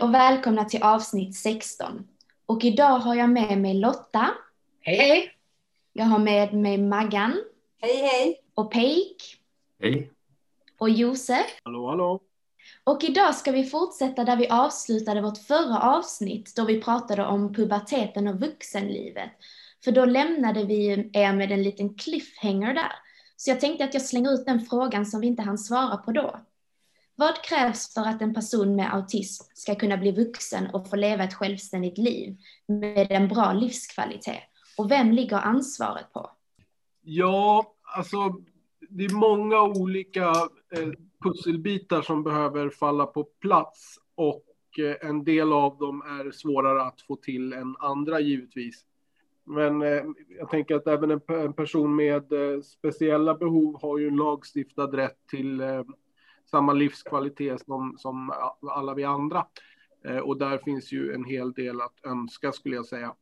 Hej och välkomna till avsnitt 16. Och idag har jag med mig Lotta. Hej hej! Jag har med mig Maggan. Hej hej! Och Peik. Hej. Och Josef. Hallå, hallå. Och idag ska vi fortsätta där vi avslutade vårt förra avsnitt då vi pratade om puberteten och vuxenlivet. För då lämnade vi er med en liten cliffhanger där. Så jag tänkte att jag slänger ut den frågan som vi inte hann svara på då. Vad krävs för att en person med autism ska kunna bli vuxen och få leva ett självständigt liv med en bra livskvalitet? Och vem ligger ansvaret på? Ja, alltså det är många olika eh, pusselbitar som behöver falla på plats och eh, en del av dem är svårare att få till än andra givetvis. Men eh, jag tänker att även en, en person med eh, speciella behov har ju en lagstiftad rätt till eh, samma livskvalitet som, som alla vi andra. Eh, och där finns ju en hel del att önska skulle jag säga.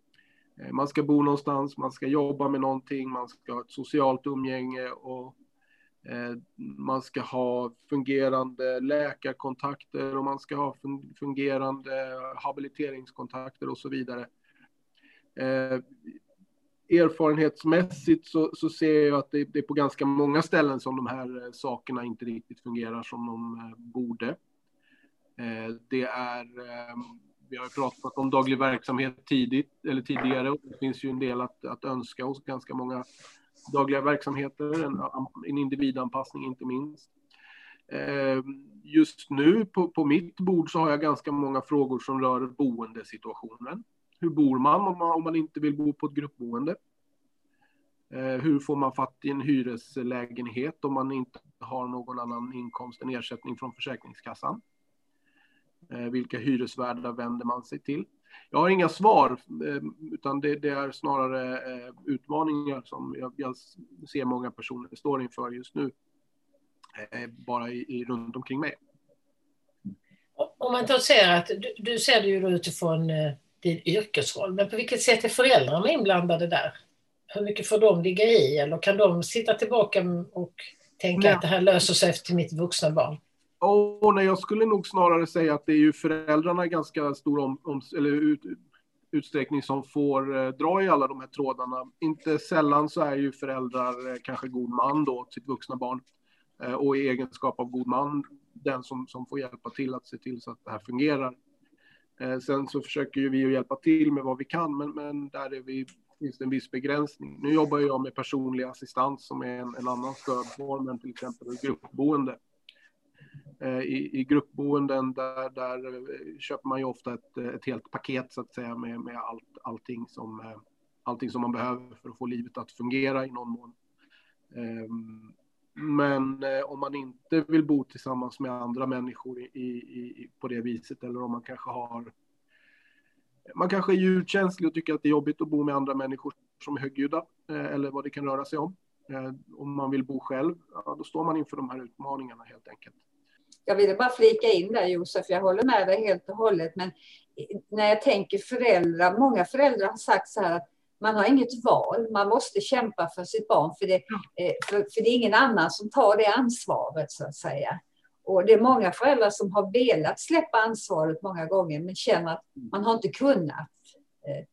Eh, man ska bo någonstans, man ska jobba med någonting, man ska ha ett socialt umgänge och eh, man ska ha fungerande läkarkontakter och man ska ha fungerande habiliteringskontakter och så vidare. Erfarenhetsmässigt så, så ser jag att det, det, är på ganska många ställen som de här eh, sakerna inte riktigt fungerar som de eh, borde. Eh, det är ehm, vi har pratat om daglig verksamhet tidigt, eller tidigare och det finns ju en del att, att önska hos ganska många dagliga verksamheter, en, en individanpassning inte minst. Ehm, just nu på, på mitt bord så har jag ganska många frågor som rör boendesituationen. Hur bor man om man, om man inte vill bo på ett gruppboende? Eh, hur får man fatt i en hyreslägenhet om man inte har någon annan inkomst än ersättning från Försäkringskassan? Eh, vilka hyresvärdar vänder man sig till? Jag har inga svar, eh, utan det, det är snarare utmaningar som jag, jag, ser många personer står inför just nu, bara i, i, runt omkring mig. Om man då ser att, du, du ser det ju utifrån din yrkesroll, men på vilket sätt är föräldrarna inblandade där? Hur mycket får de ligga i? Eller kan de sitta tillbaka och tänka Nej. att det här löser sig efter mitt vuxna barn? Oh, nej, jag skulle nog snarare säga att det är ju föräldrarna i ganska stor om, om, eller ut, utsträckning som får eh, dra i alla de här trådarna. Inte sällan så är ju föräldrar eh, kanske god man då till sitt vuxna barn eh, och i egenskap av god man den som, som får hjälpa till att se till så att det här fungerar. Eh, sen så försöker ju vi att hjälpa till med vad vi kan, men, men där är vi, finns det en viss begränsning. Nu jobbar jag med personlig assistans som är en, en annan stödform än till exempel gruppboende. Eh, I, i gruppboenden där, där eh, köper man ju ofta ett, ett helt paket så att säga med, med allt, allting, som, eh, allting som man behöver för att få livet att fungera i någon mån. Ehm, men eh, om man inte vill bo tillsammans med andra människor i, i, på det viset eller om man kanske har man kanske är ljudkänslig och tycker att det är jobbigt att bo med andra människor som är högljudda eh, eller vad det kan röra sig om. Eh, om man vill bo själv, ja, då står man inför de här utmaningarna helt enkelt. Jag ville bara flika in där Josef, jag håller med dig helt och hållet. Men när jag tänker föräldrar, många föräldrar har sagt så här att man har inget val, man måste kämpa för sitt barn för det, eh, för, för det är ingen annan som tar det ansvaret så att säga. Och det är många föräldrar som har velat släppa ansvaret många gånger men känner att man har inte kunnat. Eh,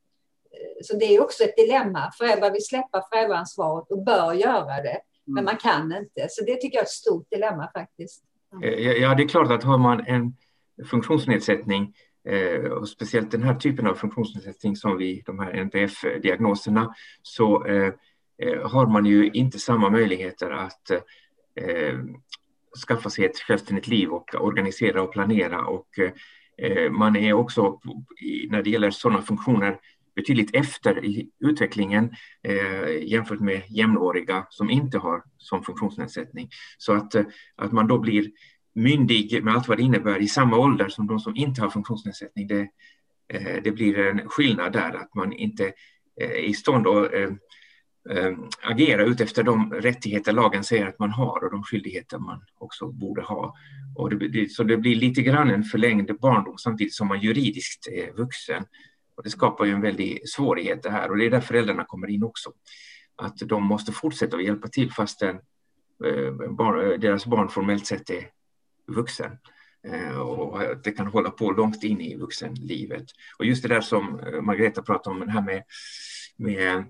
så det är också ett dilemma. Föräldrar vill släppa föräldraansvaret och bör göra det, men mm. man kan inte. Så det tycker jag är ett stort dilemma faktiskt. Eh, ja, det är klart att har man en funktionsnedsättning Eh, Eh, och speciellt den här typen av funktionsnedsättning som vi, de här NPF-diagnoserna, så eh, eh, har man ju inte samma möjligheter att eh, skaffa sig ett självständigt liv och organisera och planera. Och eh, eh man är också, när det gäller sådana funktioner, betydligt efter i utvecklingen eh, jämfört med jämnåriga som inte har som funktionsnedsättning. Så att, att man då blir myndig med allt vad det innebär i samma ålder som de som inte har funktionsnedsättning. Det, eh, det blir en skillnad där, att man inte är i stånd att eh, agera utefter de rättigheter lagen säger att man har och de skyldigheter man också borde ha. Och det, så det blir lite grann en förlängd barndom samtidigt som man juridiskt är vuxen. Och det skapar ju en väldig svårighet det här och det är där föräldrarna kommer in också. Att de måste fortsätta att hjälpa till fastän deras barn formellt sett är vuxen. Eh, och det kan hålla på långt in i vuxenlivet. Och just det där som eh, Margareta pratade om, det här med, med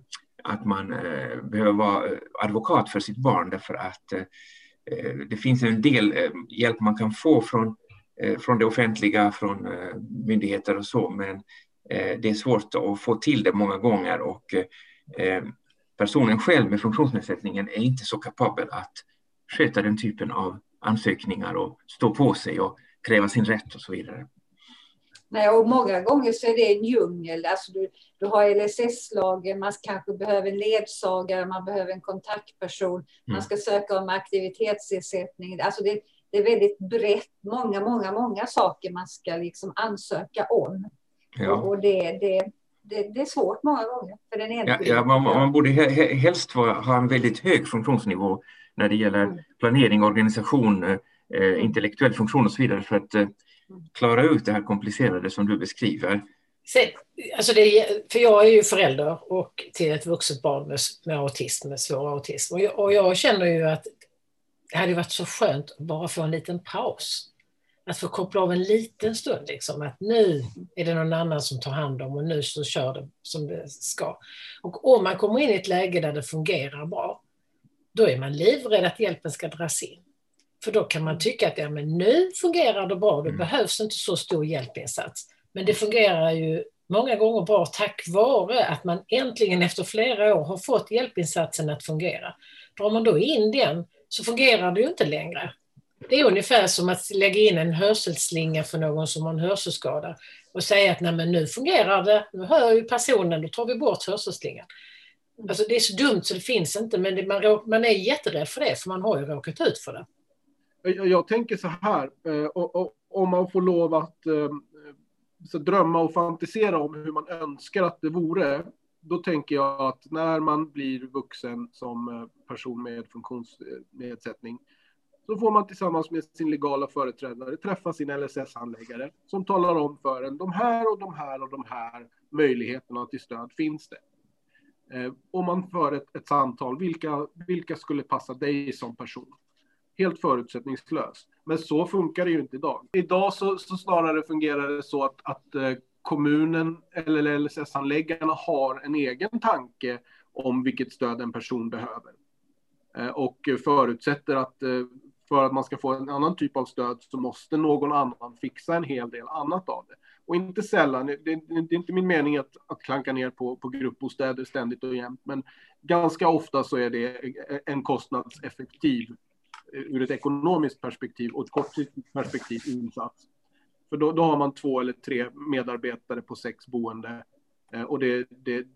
att man eh, behöver vara advokat för sitt barn därför att det finns en del hjälp man kan få från, från det offentliga, från myndigheter och så, men det är svårt att få till det många gånger och personen själv med funktionsnedsättningen är inte så kapabel att sköta den typen av ansökningar och stå på sig och kräva sin rätt och så vidare. Nej, och många gånger så är det en djungel. Alltså du, du har LSS-lagen, man kanske behöver en ledsagare, man behöver en kontaktperson, mm. man ska söka om aktivitetsersättning. Alltså det, det, är väldigt brett, många, många, många saker man ska liksom ansöka om. Ja. Och, det, det, det, det, är svårt många gånger för den enskilde. Ja, ja, man, man borde helst ha en väldigt hög funktionsnivå när det gäller mm. planering, organisation, eh, mm. intellektuell funktion och så vidare för att eh, klara ut det här komplicerade som du beskriver. Alltså det, för jag är ju förälder och till ett vuxet barn med, med autism, med svår autism. Och jag, och jag känner ju att det hade varit så skönt att bara få en liten paus. Att få koppla av en liten stund, liksom, att nu är det någon annan som tar hand om och nu så kör det som det ska. Och om man kommer in i ett läge där det fungerar bra, då är man livrädd att hjälpen ska dras in. För då kan man tycka att ja, men nu fungerar det bra, då mm. behövs inte så stor hjälpinsats. Men det fungerar ju många gånger bra tack vare att man äntligen efter flera år har fått hjälpinsatsen att fungera. Drar man då in den så fungerar det ju inte längre. Det är ungefär som att lägga in en hörselslinga för någon som har en hörselskada och säga att Nej, men nu fungerar det, nu hör ju personen, då tar vi bort hörselslingan. Mm. Alltså det är så dumt så det finns inte, men det, man, man är jätterädd för det, för man har ju råkat ut för det. Jag, jag tänker så här, eh, om man får lov att eh, så drömma och fantisera om hur man önskar att det vore, då tänker jag att när man blir vuxen som eh, person med funktionsnedsättning, så får man tillsammans med sin legala företrädare träffa sin LSS-handläggare som talar om för en de här och de här och de här möjligheterna till stöd finns det. Eh, om man för ett, ett samtal, vilka, vilka skulle passa dig som person? Helt förutsättningslöst. Men så funkar det ju inte idag. Idag så, så snarare fungerar det så att, att eh, kommunen eller LSS-handläggarna har en egen tanke om vilket stöd en person behöver. Eh, och förutsätter att eh, för att man ska få en annan typ av stöd så måste någon annan fixa en hel del annat av det. Och inte sällan, det, det, är inte min mening att, att klanka ner på, på gruppbostäder ständigt och jämt, men ganska ofta så är det en kostnadseffektiv, eh, ur ett ekonomiskt perspektiv och ett kortsiktigt perspektiv insats. För då, då, har man två eller tre medarbetare på sex boende eh, och det, det,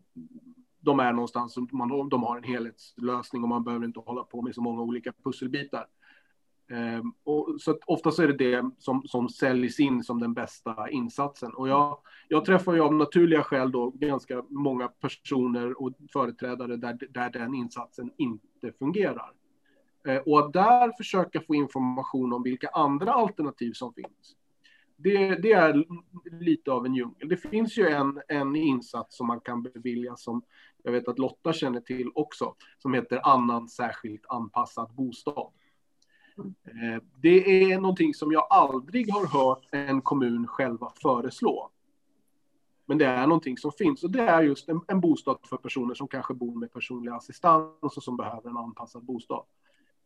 de är någonstans, man, de har en helhetslösning och man behöver inte hålla på med så många olika pusselbitar. Ehm, och så att ofta så är det det som, som säljs in som den bästa insatsen. Och jag, jag träffar ju av naturliga skäl då ganska många personer och företrädare där, där den insatsen inte fungerar. Ehm, och att där försöka få information om vilka andra alternativ som finns. Det, det, är lite av en djungel. Det finns ju en, en insats som man kan bevilja som jag vet att Lotta känner till också, som heter annan särskilt anpassad bostad. Eh, det är någonting som jag aldrig har hört en kommun själva föreslå. Men det är någonting som finns och det är just en, en bostad för personer som kanske bor med personlig assistans och som behöver en anpassad bostad.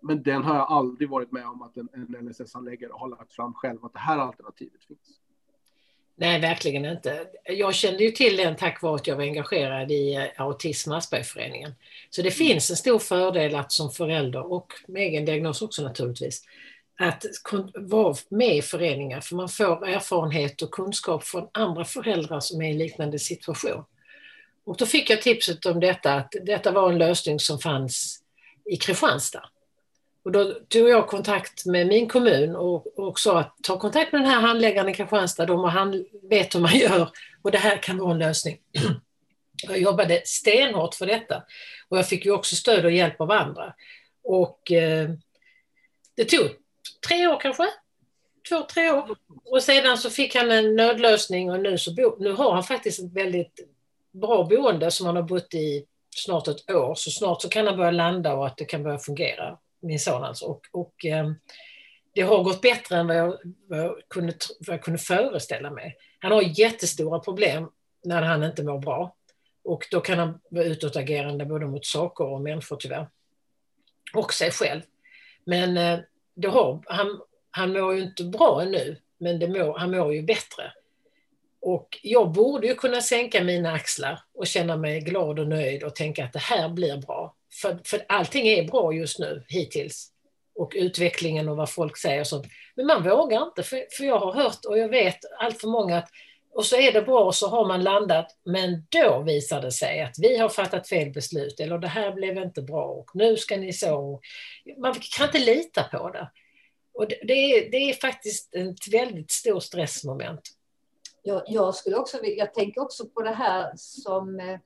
Men den har jag aldrig varit med om att en, en LSS-handläggare har lagt fram själv, att det här alternativet finns. Nej, verkligen inte. Jag kände ju till den tack vare att jag var engagerad i eh, Autism Aspergerföreningen. Så det mm. finns en stor fördel att som förälder, och med egen diagnos också naturligtvis, att vara med i föreningar för man får erfarenhet och kunskap från andra föräldrar som är i liknande situation. Och då fick jag tipset om detta, att detta var en lösning som fanns i Kristianstad. Och då tog jag kontakt med min kommun och, och sa att ta kontakt med den här handläggaren i Kristianstad, de han vet hur man gör och det här kan vara en lösning. Jag jobbade stenhårt för detta och jag fick ju också stöd och hjälp av andra. Och eh, det tog tre år kanske, två, tre år. Och sedan så fick han en nödlösning och nu, så bo, nu har han faktiskt ett väldigt bra boende som han har bott i snart ett år. Så snart så kan han börja landa och att det kan börja fungera min son alltså. Och, och ehm, det har gått bättre än vad jag, vad, jag kunde, vad jag kunde föreställa mig. Han har jättestora problem när han inte mår bra. Och då kan han vara utåtagerande både mot saker och människor tyvärr. Och sig själv. Men eh, det har, han, han mår ju inte bra ännu, men det mår, han mår ju bättre. Och jag borde ju kunna sänka mina axlar och känna mig glad och nöjd och tänka att det här blir bra. För, för allting är bra just nu hittills. Och utvecklingen och vad folk säger och sånt. Men man vågar inte, för, för jag har hört och jag vet allt för många att och så är det bra och så har man landat, men då visar det sig att vi har fattat fel beslut eller det här blev inte bra och nu ska ni så. Man kan inte lita på det. Och det, det är, det är faktiskt ett väldigt stort stressmoment. Jag, jag skulle också jag tänker också på det här som eh,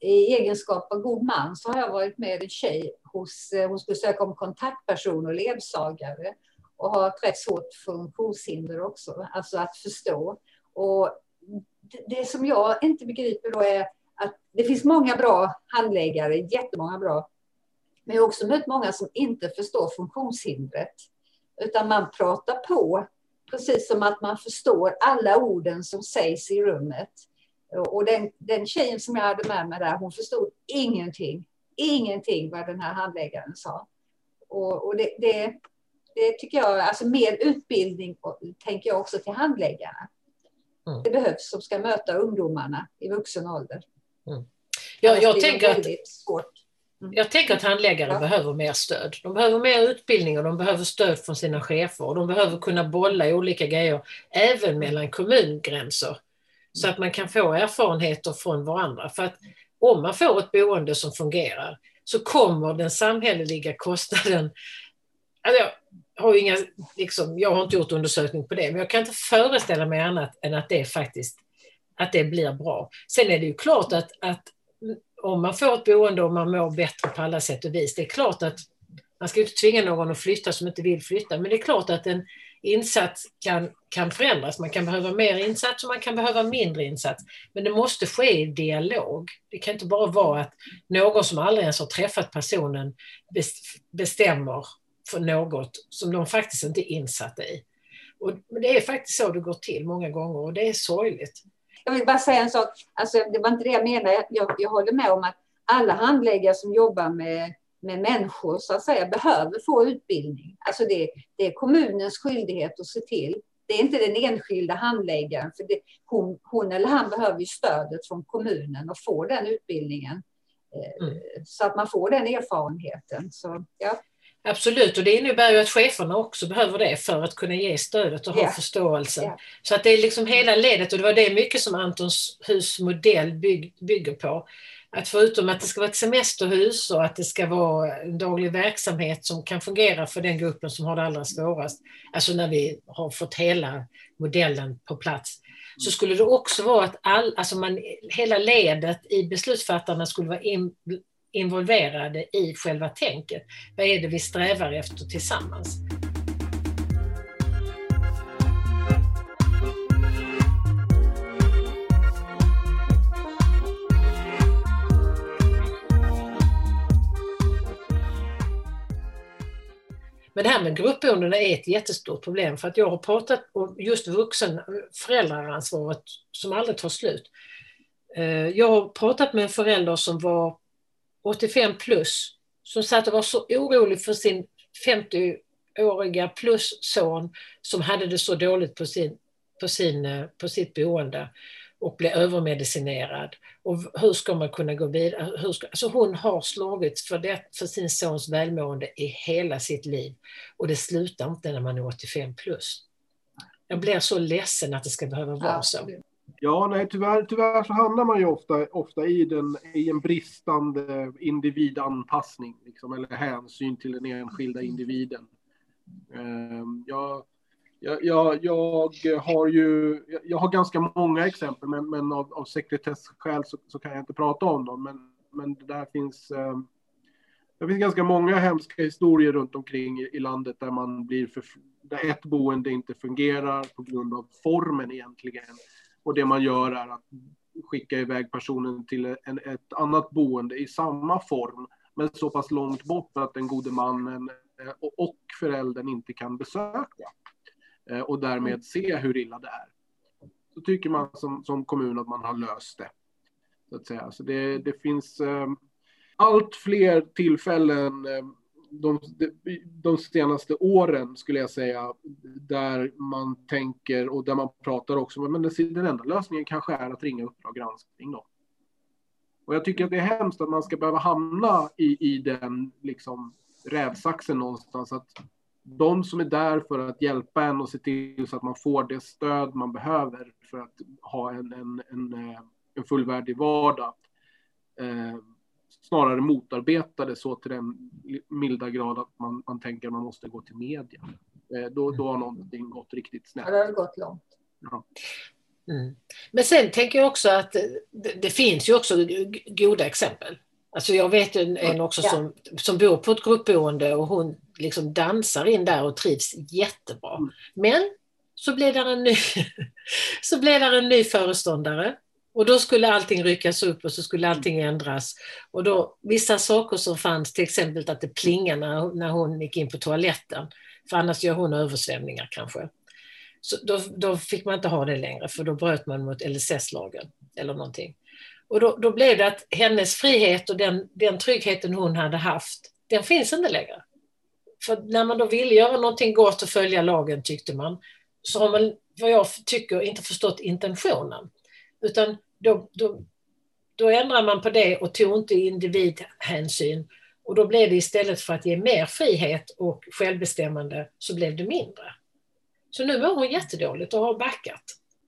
i egenskap av god man så har jag varit med en tjej hos, Hon hos besök om kontaktperson och ledsagare och har ett rätt svårt funktionshinder också, alltså att förstå. Och det som jag inte begriper då är att det finns många bra handläggare, jättemånga bra. Men jag har också mött många som inte förstår funktionshindret. Utan man pratar på, precis som att man förstår alla orden som sägs i rummet. Och den, den tjejen som jag hade med mig där, hon förstod ingenting. Ingenting vad den här handläggaren sa. Och, och det, det, det, tycker jag, alltså mer utbildning tänker jag också till handläggarna. Mm. Det behövs som ska möta ungdomarna i vuxen ålder. Mm. Jag, jag tänker att, mm. jag tänker att handläggare ja. behöver mer stöd. De behöver mer utbildning och de behöver stöd från sina chefer. Och de behöver kunna bolla olika grejer även mellan kommungränser. Så att man kan få erfarenheter från varandra. För att om man får ett boende som fungerar så kommer den samhälleliga kostnaden... Alltså jag, har inga, liksom, jag har inte gjort undersökning på det, men jag kan inte föreställa mig annat än att det faktiskt att det blir bra. Sen är det ju klart att, att om man får ett boende och man mår bättre på alla sätt och vis, det är klart att man ska inte tvinga någon att flytta som inte vill flytta, men det är klart att en insats kan, kan förändras. Man kan behöva mer insats och man kan behöva mindre insats. Men det måste ske i dialog. Det kan inte bara vara att någon som aldrig ens har träffat personen bestämmer för något som de faktiskt inte är insatta i. Och det är faktiskt så det går till många gånger och det är sorgligt. Jag vill bara säga en sak, alltså, det var inte det jag menade. Jag, jag håller med om att alla handläggare som jobbar med med människor så att säga behöver få utbildning. Alltså det, det är kommunens skyldighet att se till. Det är inte den enskilda handläggaren, för det, hon, hon eller han behöver stödet från kommunen och få den utbildningen. Eh, mm. Så att man får den erfarenheten. Så, ja. Absolut, och det innebär ju att cheferna också behöver det för att kunna ge stödet och ha yeah. förståelse. Yeah. Så att det är liksom hela ledet och det var det mycket som Antons hus modell bygg, bygger på. Att förutom att det ska vara ett semesterhus och att det ska vara en daglig verksamhet som kan fungera för den gruppen som har det allra svårast, alltså när vi har fått hela modellen på plats, så skulle det också vara att all, alltså man, hela ledet i beslutsfattarna skulle vara in, involverade i själva tänket. Vad är det vi strävar efter tillsammans? Men det här med gruppboendena är ett jättestort problem för att jag har pratat om just vuxen eh, föräldraransvaret som aldrig tar slut. Eh, jag har pratat med en förälder som var 85 plus som satt och var så orolig för sin 50-åriga plus son som hade det så dåligt på, sin, på, sin, eh, på sitt boende och blir övermedicinerad. Och hur ska man kunna gå vidare? Hur ska, alltså hon har slagits för, det, för sin sons välmående i hela sitt liv och det slutar inte när man är 85 plus. Jag blir så ledsen att det ska behöva vara så. Ja, nej, tyvärr, tyvärr så hamnar man ju ofta, ofta i, den, i en bristande individanpassning, liksom, eller hänsyn till den enskilda individen. Ehm, Jag, jag, jag, jag, har ju, jag har ganska många exempel, men, men av, av sekretesskäl så, så, kan jag inte prata om dem. Men, men det där finns, eh, det finns ganska många hemska historier runt omkring i, i landet där man blir för, där ett boende inte fungerar på grund av formen egentligen. Och det man gör är att skicka iväg personen till en, ett annat boende i samma form, men så pass långt bort att den gode mannen eh, och, och föräldern inte kan besöka. Eh, och därmed mm. se hur illa det är. Så tycker man som, som kommun att man har löst det. Så att säga. Så det, det finns eh, allt fler tillfällen eh, de, de, senaste åren skulle jag säga, där man tänker och där man pratar också, men den enda lösningen kanske är att ringa Uppdrag granskning då. Och jag tycker att det är hemskt att man ska behöva hamna i, i den liksom rävsaxen någonstans, att de som är där för att hjälpa en och se till så att man får det stöd man behöver för att ha en, en, en, eh, en fullvärdig vardag. Eh, snarare motarbetar det så till den milda grad att man, man tänker att man måste gå till media. Eh, då, då har någonting gått riktigt snett. Ja, det har gått långt. Ja. Mm. Men sen tänker jag också att det, det, finns ju också goda exempel. Alltså jag vet en, en också ja. som, som bor på ett gruppboende och hon liksom dansar in där och trivs jättebra. Mm. Men så blev det en ny, så blev det en ny föreståndare och då skulle allting ryckas upp och så skulle allting ändras. Och då, vissa saker som fanns, till exempel att det plingade när, när hon gick in på toaletten, för annars gör hon översvämningar kanske. Så då, då fick man inte ha det längre, för då bröt man mot LSS-lagen eller någonting. Och då, då, blev det att hennes frihet och den, den tryggheten hon hade haft, den finns inte längre. För när man då ville göra någonting gott och följa lagen tyckte man, så har man, vad jag tycker, inte förstått intentionen. Utan då, då, då ändrar man på det och tog inte individhänsyn. Och då blev det istället för att ge mer frihet och självbestämmande så blev det mindre. Så nu mår hon jättedåligt och har backat.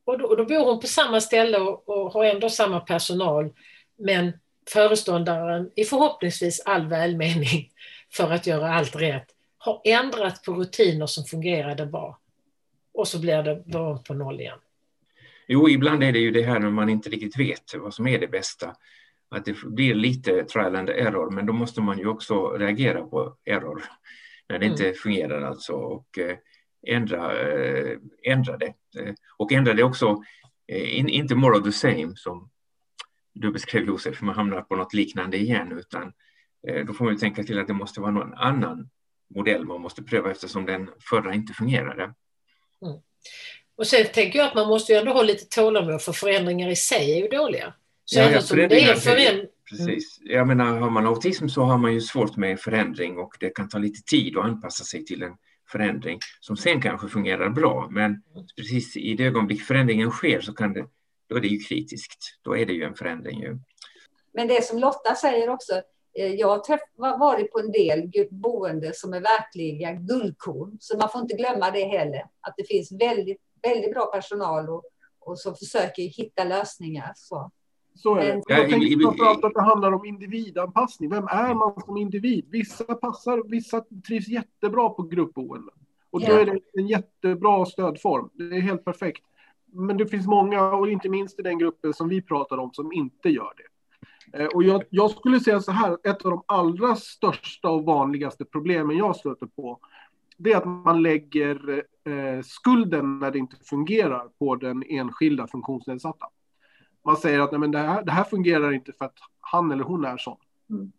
Och då, och då bor hon på samma ställe och, och, har ändå samma personal. Men föreståndaren, i förhoppningsvis all välmening för att göra allt rätt, har ändrat på rutiner som fungerade bra. Och så blir det bara på noll igen. Jo, ibland är det ju det här när man inte riktigt vet vad som är det bästa. Att det blir lite trial and error, men då måste man ju också reagera på error när det mm. inte fungerar alltså och eh, ändra, eh, ändra det. Eh, och ändra det också, in, inte more of the same som du beskrev Josef, man hamnar på något liknande igen, utan då får man tänka till att det måste vara någon annan modell man måste pröva eftersom den förra inte fungerade. Mm. Och sen tänker jag att man måste ju ändå ha lite tålamod för förändringar i sig är ju dåliga. Så ja, ja, det är föränd... Precis. Jag menar, har man autism så har man ju svårt med förändring och det kan ta lite tid att anpassa sig till en förändring som sen kanske fungerar bra. Men precis i det ögonblick förändringen sker så kan det, då är det ju kritiskt. Då är det ju en förändring. Ju. Men det som Lotta säger också, jag har varit på en del boende som är verkliga guldkorn, så man får inte glömma det heller. Att det finns väldigt väldigt bra personal och, och som försöker hitta lösningar. Så. Så är det. Jag tänker framförallt att det handlar om individanpassning. Vem är man som individ? Vissa passar, vissa trivs jättebra på gruppboende. Och då är det en jättebra stödform. Det är helt perfekt. Men det finns många, och inte minst i den gruppen som vi pratar om, som inte gör det. Eh, och jag, jag, skulle säga så här, ett av de allra största och vanligaste problemen jag stöter på, det är att man lägger eh, skulden när det inte fungerar på den enskilda funktionsnedsatta. Man säger att nej, men det, här, det här fungerar inte för att han eller hon är sån. Mm.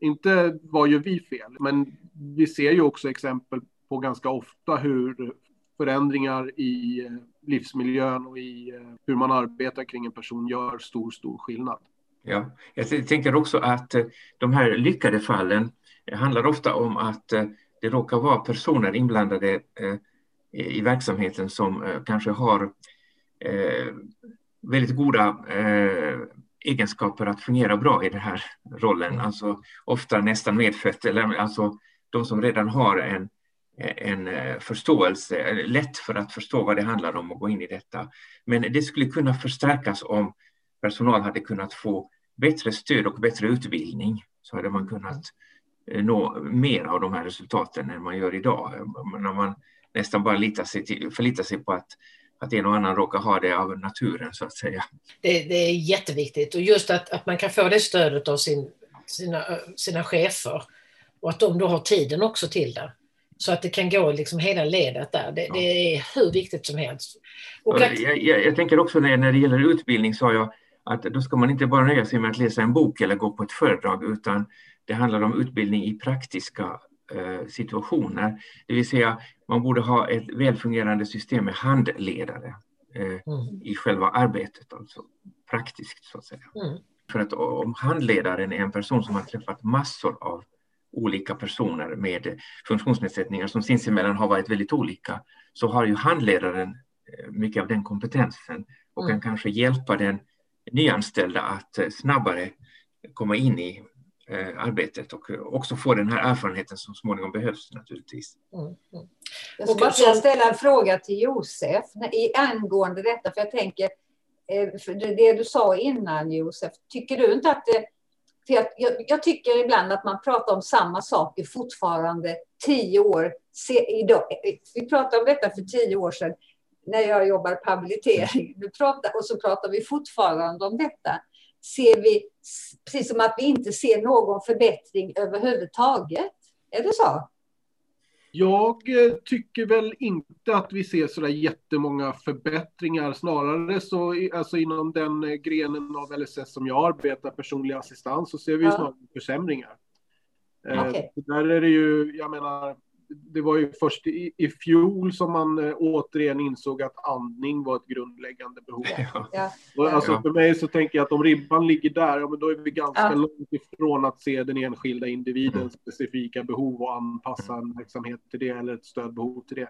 Inte vad gör vi fel, men vi ser ju också exempel på ganska ofta hur förändringar i eh, livsmiljön och i eh, hur man arbetar kring en person gör stor, stor skillnad. Ja, jag tänker också att eh, de här lyckade fallen handlar ofta om att det råkar vara personer inblandade i verksamheten som kanske har väldigt goda egenskaper att fungera bra i den här rollen. Mm. Alltså ofta nästan medfött, eller alltså de som redan har en en eh, förståelse, lätt för att förstå vad det handlar om och gå in i detta. Men det skulle kunna förstärkas om personal hade kunnat få bättre stöd och bättre utbildning så hade man kunnat eh, nå mer av de här resultaten än man gör idag. När man nästan bara litar sig till, förlitar sig på att, att en och annan råkar ha det av naturen så att säga. Det, det är jätteviktigt och just att, att man kan få det stödet av sin, sina, sina chefer och att de då har tiden också till det. Så att det kan gå liksom hela ledet där. Det, ja. det är hur viktigt som helst. Och att... jag, jag, jag, tänker också när, när det gäller utbildning sa jag att då ska man inte bara nöja sig med att läsa en bok eller gå på ett föredrag utan det handlar om utbildning i praktiska eh, situationer. Det vill säga man borde ha ett välfungerande system med handledare eh, mm. i själva arbetet, alltså praktiskt så att säga. Mm. För att om handledaren är en person som har träffat massor av olika personer med funktionsnedsättningar som sinsemellan har varit väldigt olika så har ju handledaren eh, mycket av den kompetensen och mm. kan kanske hjälpa den nyanställda att eh, snabbare komma in i eh, arbetet och också få den här erfarenheten som småningom behövs naturligtvis. Mm. Mm. Jag skulle bara ställa en fråga till Josef angående detta, för jag tänker, för det du sa innan Josef, tycker du inte att det för jag, jag, jag, tycker ibland att man pratar om samma saker fortfarande tio år. Se, idag, vi pratade om detta för tio år sedan när jag jobbade på habilitering. Nu pratar, och så pratar vi fortfarande om detta. Ser vi, precis som att vi inte ser någon förbättring överhuvudtaget. Är det så? Jag eh, tycker väl inte att vi ser sådär jättemånga förbättringar. Snarare så alltså inom den eh, grenen av LSS som jag arbetar, personlig assistans, så ser vi ja. snarare försämringar. Eh, okay. Där är det ju, jag menar, det var ju först i, i fjol som man eh, återigen insåg att andning var ett grundläggande behov. Ja. Och alltså, för mig så tänker jag att om ribban ligger där, ja, men då är vi ganska ja. långt ifrån att se den enskilda individens mm. specifika behov och anpassa en verksamhet till det eller ett stödbehov till det.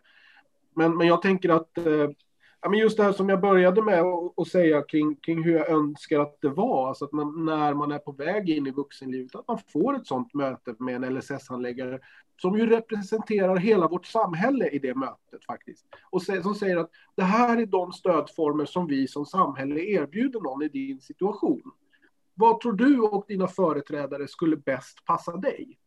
Men, men jag tänker att eh, ja, men just det här som jag började med att säga kring, kring hur jag önskar att det var, alltså att man, när man är på väg in i vuxenlivet, att man får ett sådant möte med en LSS-handläggare som ju representerar hela vårt samhälle i det mötet faktiskt. Och som säger att det här är de stödformer som vi som samhälle erbjuder någon i din situation. Vad tror du och dina företrädare skulle bäst passa dig?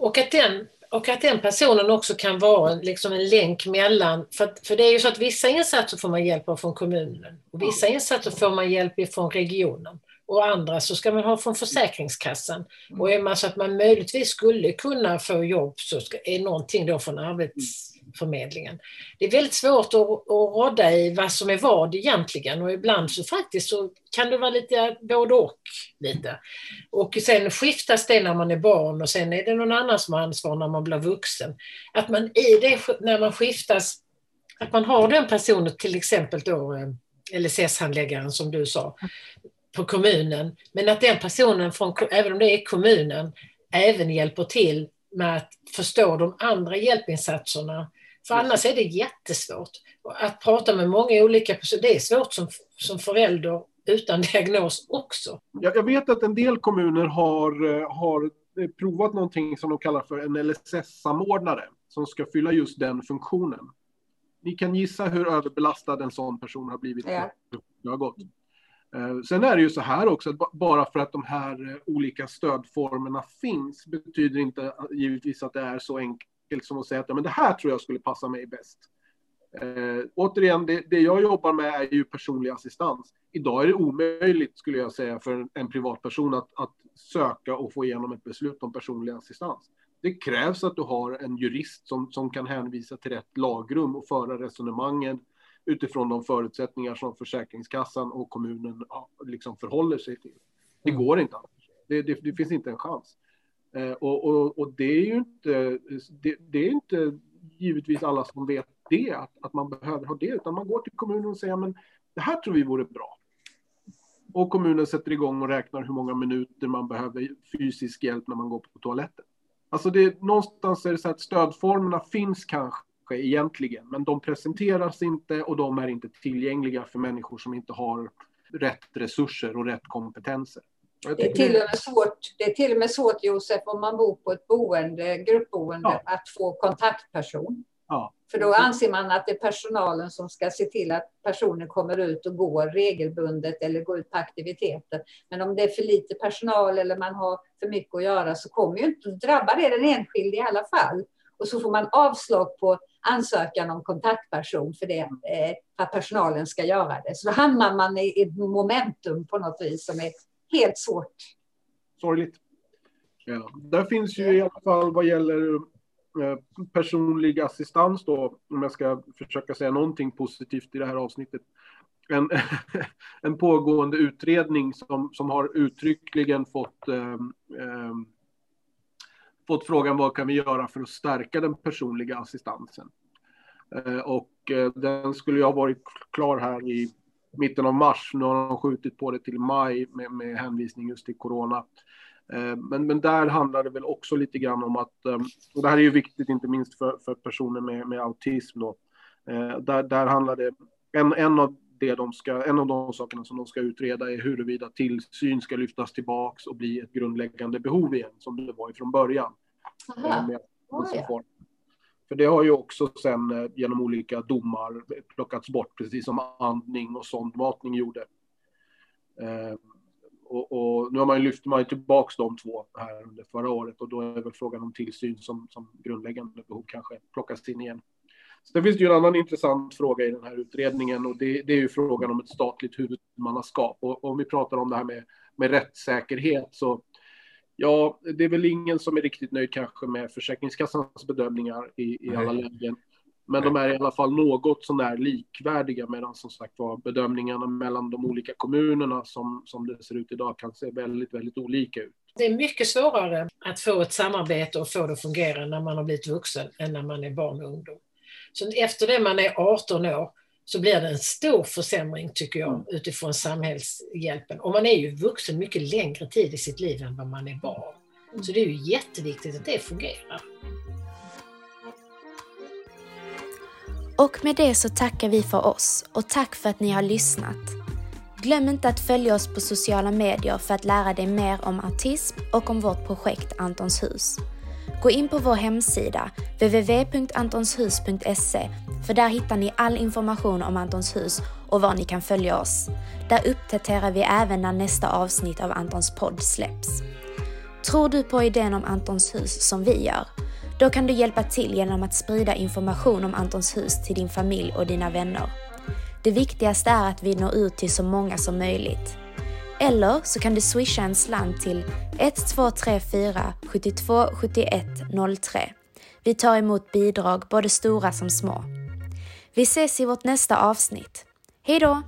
Och att den och att den personen också kan vara liksom en länk mellan, för, för det är ju så att vissa insatser får man hjälp av från kommunen. Och vissa insatser får man hjälp från regionen. Och andra så ska man ha från Försäkringskassan. Och är man så att man möjligtvis skulle kunna få jobb så ska, är någonting då från förmedlingen. Det är väldigt svårt att, att rådda i vad som är vad egentligen och ibland så faktiskt så kan det vara lite både och. Lite. Och sen skiftas det när man är barn och sen är det någon annan som har ansvar när man blir vuxen. Att man i det, när man skiftas, att man har den personen, till exempel då eh, LSS-handläggaren som du sa, på kommunen, men att den personen, från, även om det är kommunen, även hjälper till med att förstå de andra hjälpinsatserna. För annars är det jättesvårt. Att prata med många olika personer, det är svårt som, som förälder utan diagnos också. Jag vet att en del kommuner har, eh, har provat någonting som de kallar för en LSS-samordnare som ska fylla just den funktionen. Ni kan gissa hur överbelastad en sån person har blivit. Ja. Det har gått. Eh, sen är det ju så här också, att bara för att de här eh, olika stödformerna finns betyder inte givetvis att det är så enkelt som att säga att ja, men det här tror jag skulle passa mig bäst. Eh, återigen, det, det, jag jobbar med är ju personlig assistans. Idag är det omöjligt, skulle jag säga, för en privatperson att, att söka och få igenom ett beslut om personlig assistans. Det krävs att du har en jurist som, som kan hänvisa till rätt lagrum och föra resonemangen utifrån de förutsättningar som Försäkringskassan och kommunen liksom förhåller sig till. Det mm. går inte annars. Det, det, det finns inte en chans. Eh, och, och, och, det är ju inte, det, det, är inte givetvis alla som vet det, att, att man behöver ha det, utan man går till kommunen och säger men det här tror vi vore bra. Och kommunen sätter igång och räknar hur många minuter man behöver fysisk hjälp när man går på toaletten. Alltså det, någonstans är det så att stödformerna finns kanske egentligen, men de presenteras inte och de är inte tillgängliga för människor som inte har rätt resurser och rätt kompetenser. Det är, till och med svårt, det är till och med svårt, Josef, om man bor på ett boende, gruppboende, ja. att få kontaktperson. Ja. För då anser man att det är personalen som ska se till att personen kommer ut och går regelbundet eller går ut på aktiviteter. Men om det är för lite personal eller man har för mycket att göra så kommer ju inte, drabbar det den enskilde i alla fall. Och så får man avslag på ansökan om kontaktperson för, det, eh, att personalen ska göra det. Så då hamnar man i ett momentum på något vis som är helt svårt. Sorgligt. Ja. Där finns ju i alla fall vad gäller eh, personlig assistans då, om jag ska försöka säga någonting positivt i det här avsnittet, en, en pågående utredning som, som har uttryckligen fått eh, eh, fått frågan vad kan vi göra för att stärka den personliga assistansen. Eh, och eh, den skulle ha varit klar här i mitten av mars. Nu har de skjutit på det till maj med, med hänvisning just till corona. Eh, men, men där handlar det väl också lite grann om att, och det här är ju viktigt inte minst för, för personer med, med autism då. Där, där handlar det, en, en av det de ska, en av de sakerna som de ska utreda är huruvida tillsyn ska lyftas tillbaks och bli ett grundläggande behov igen, som det var ifrån början. Med, oh, ja. För det har ju också sen eh, genom olika domar plockats bort, precis som andning och sondmatning gjorde. Eh, och, och, nu har man ju lyft man tillbaka de två här under förra året och då är väl frågan om tillsyn som, som grundläggande behov kanske plockas in igen. Sen finns det ju en annan intressant fråga i den här utredningen och det, det är ju frågan om ett statligt huvudmannaskap. Och om vi pratar om det här med, med rättssäkerhet så ja, det är väl ingen som är riktigt nöjd kanske med Försäkringskassans bedömningar i, i alla lägen. Men de är i alla fall något sånär likvärdiga medan som sagt var bedömningarna mellan de olika kommunerna som, som det ser ut idag kan se väldigt, väldigt olika ut. Det är mycket svårare att få ett samarbete och få det att fungera när man har blivit vuxen än när man är barn och ungdom. Så efter det man är 18 år så blir det en stor försämring tycker jag mm. utifrån samhällshjälpen. Och man är ju vuxen mycket längre tid i sitt liv än vad man är barn. Mm. Så det är ju jätteviktigt att det fungerar. Och med det så tackar vi för oss och tack för att ni har lyssnat. Glöm inte att följa oss på sociala medier för att lära dig mer om autism och om vårt projekt Antons hus. Gå in på vår hemsida www.antonshus.se för där hittar ni all information om Antons hus och var ni kan följa oss. Där uppdaterar vi även när nästa avsnitt av Antons podd släpps. Tror du på idén om Antons hus som vi gör? Då kan du hjälpa till genom att sprida information om Antons hus till din familj och dina vänner. Det viktigaste är att vi når ut till så många som möjligt. Eller så kan du swisha en slant till 1234 72 71 03. Vi tar emot bidrag, både stora som små. Vi ses i vårt nästa avsnitt. Hej då!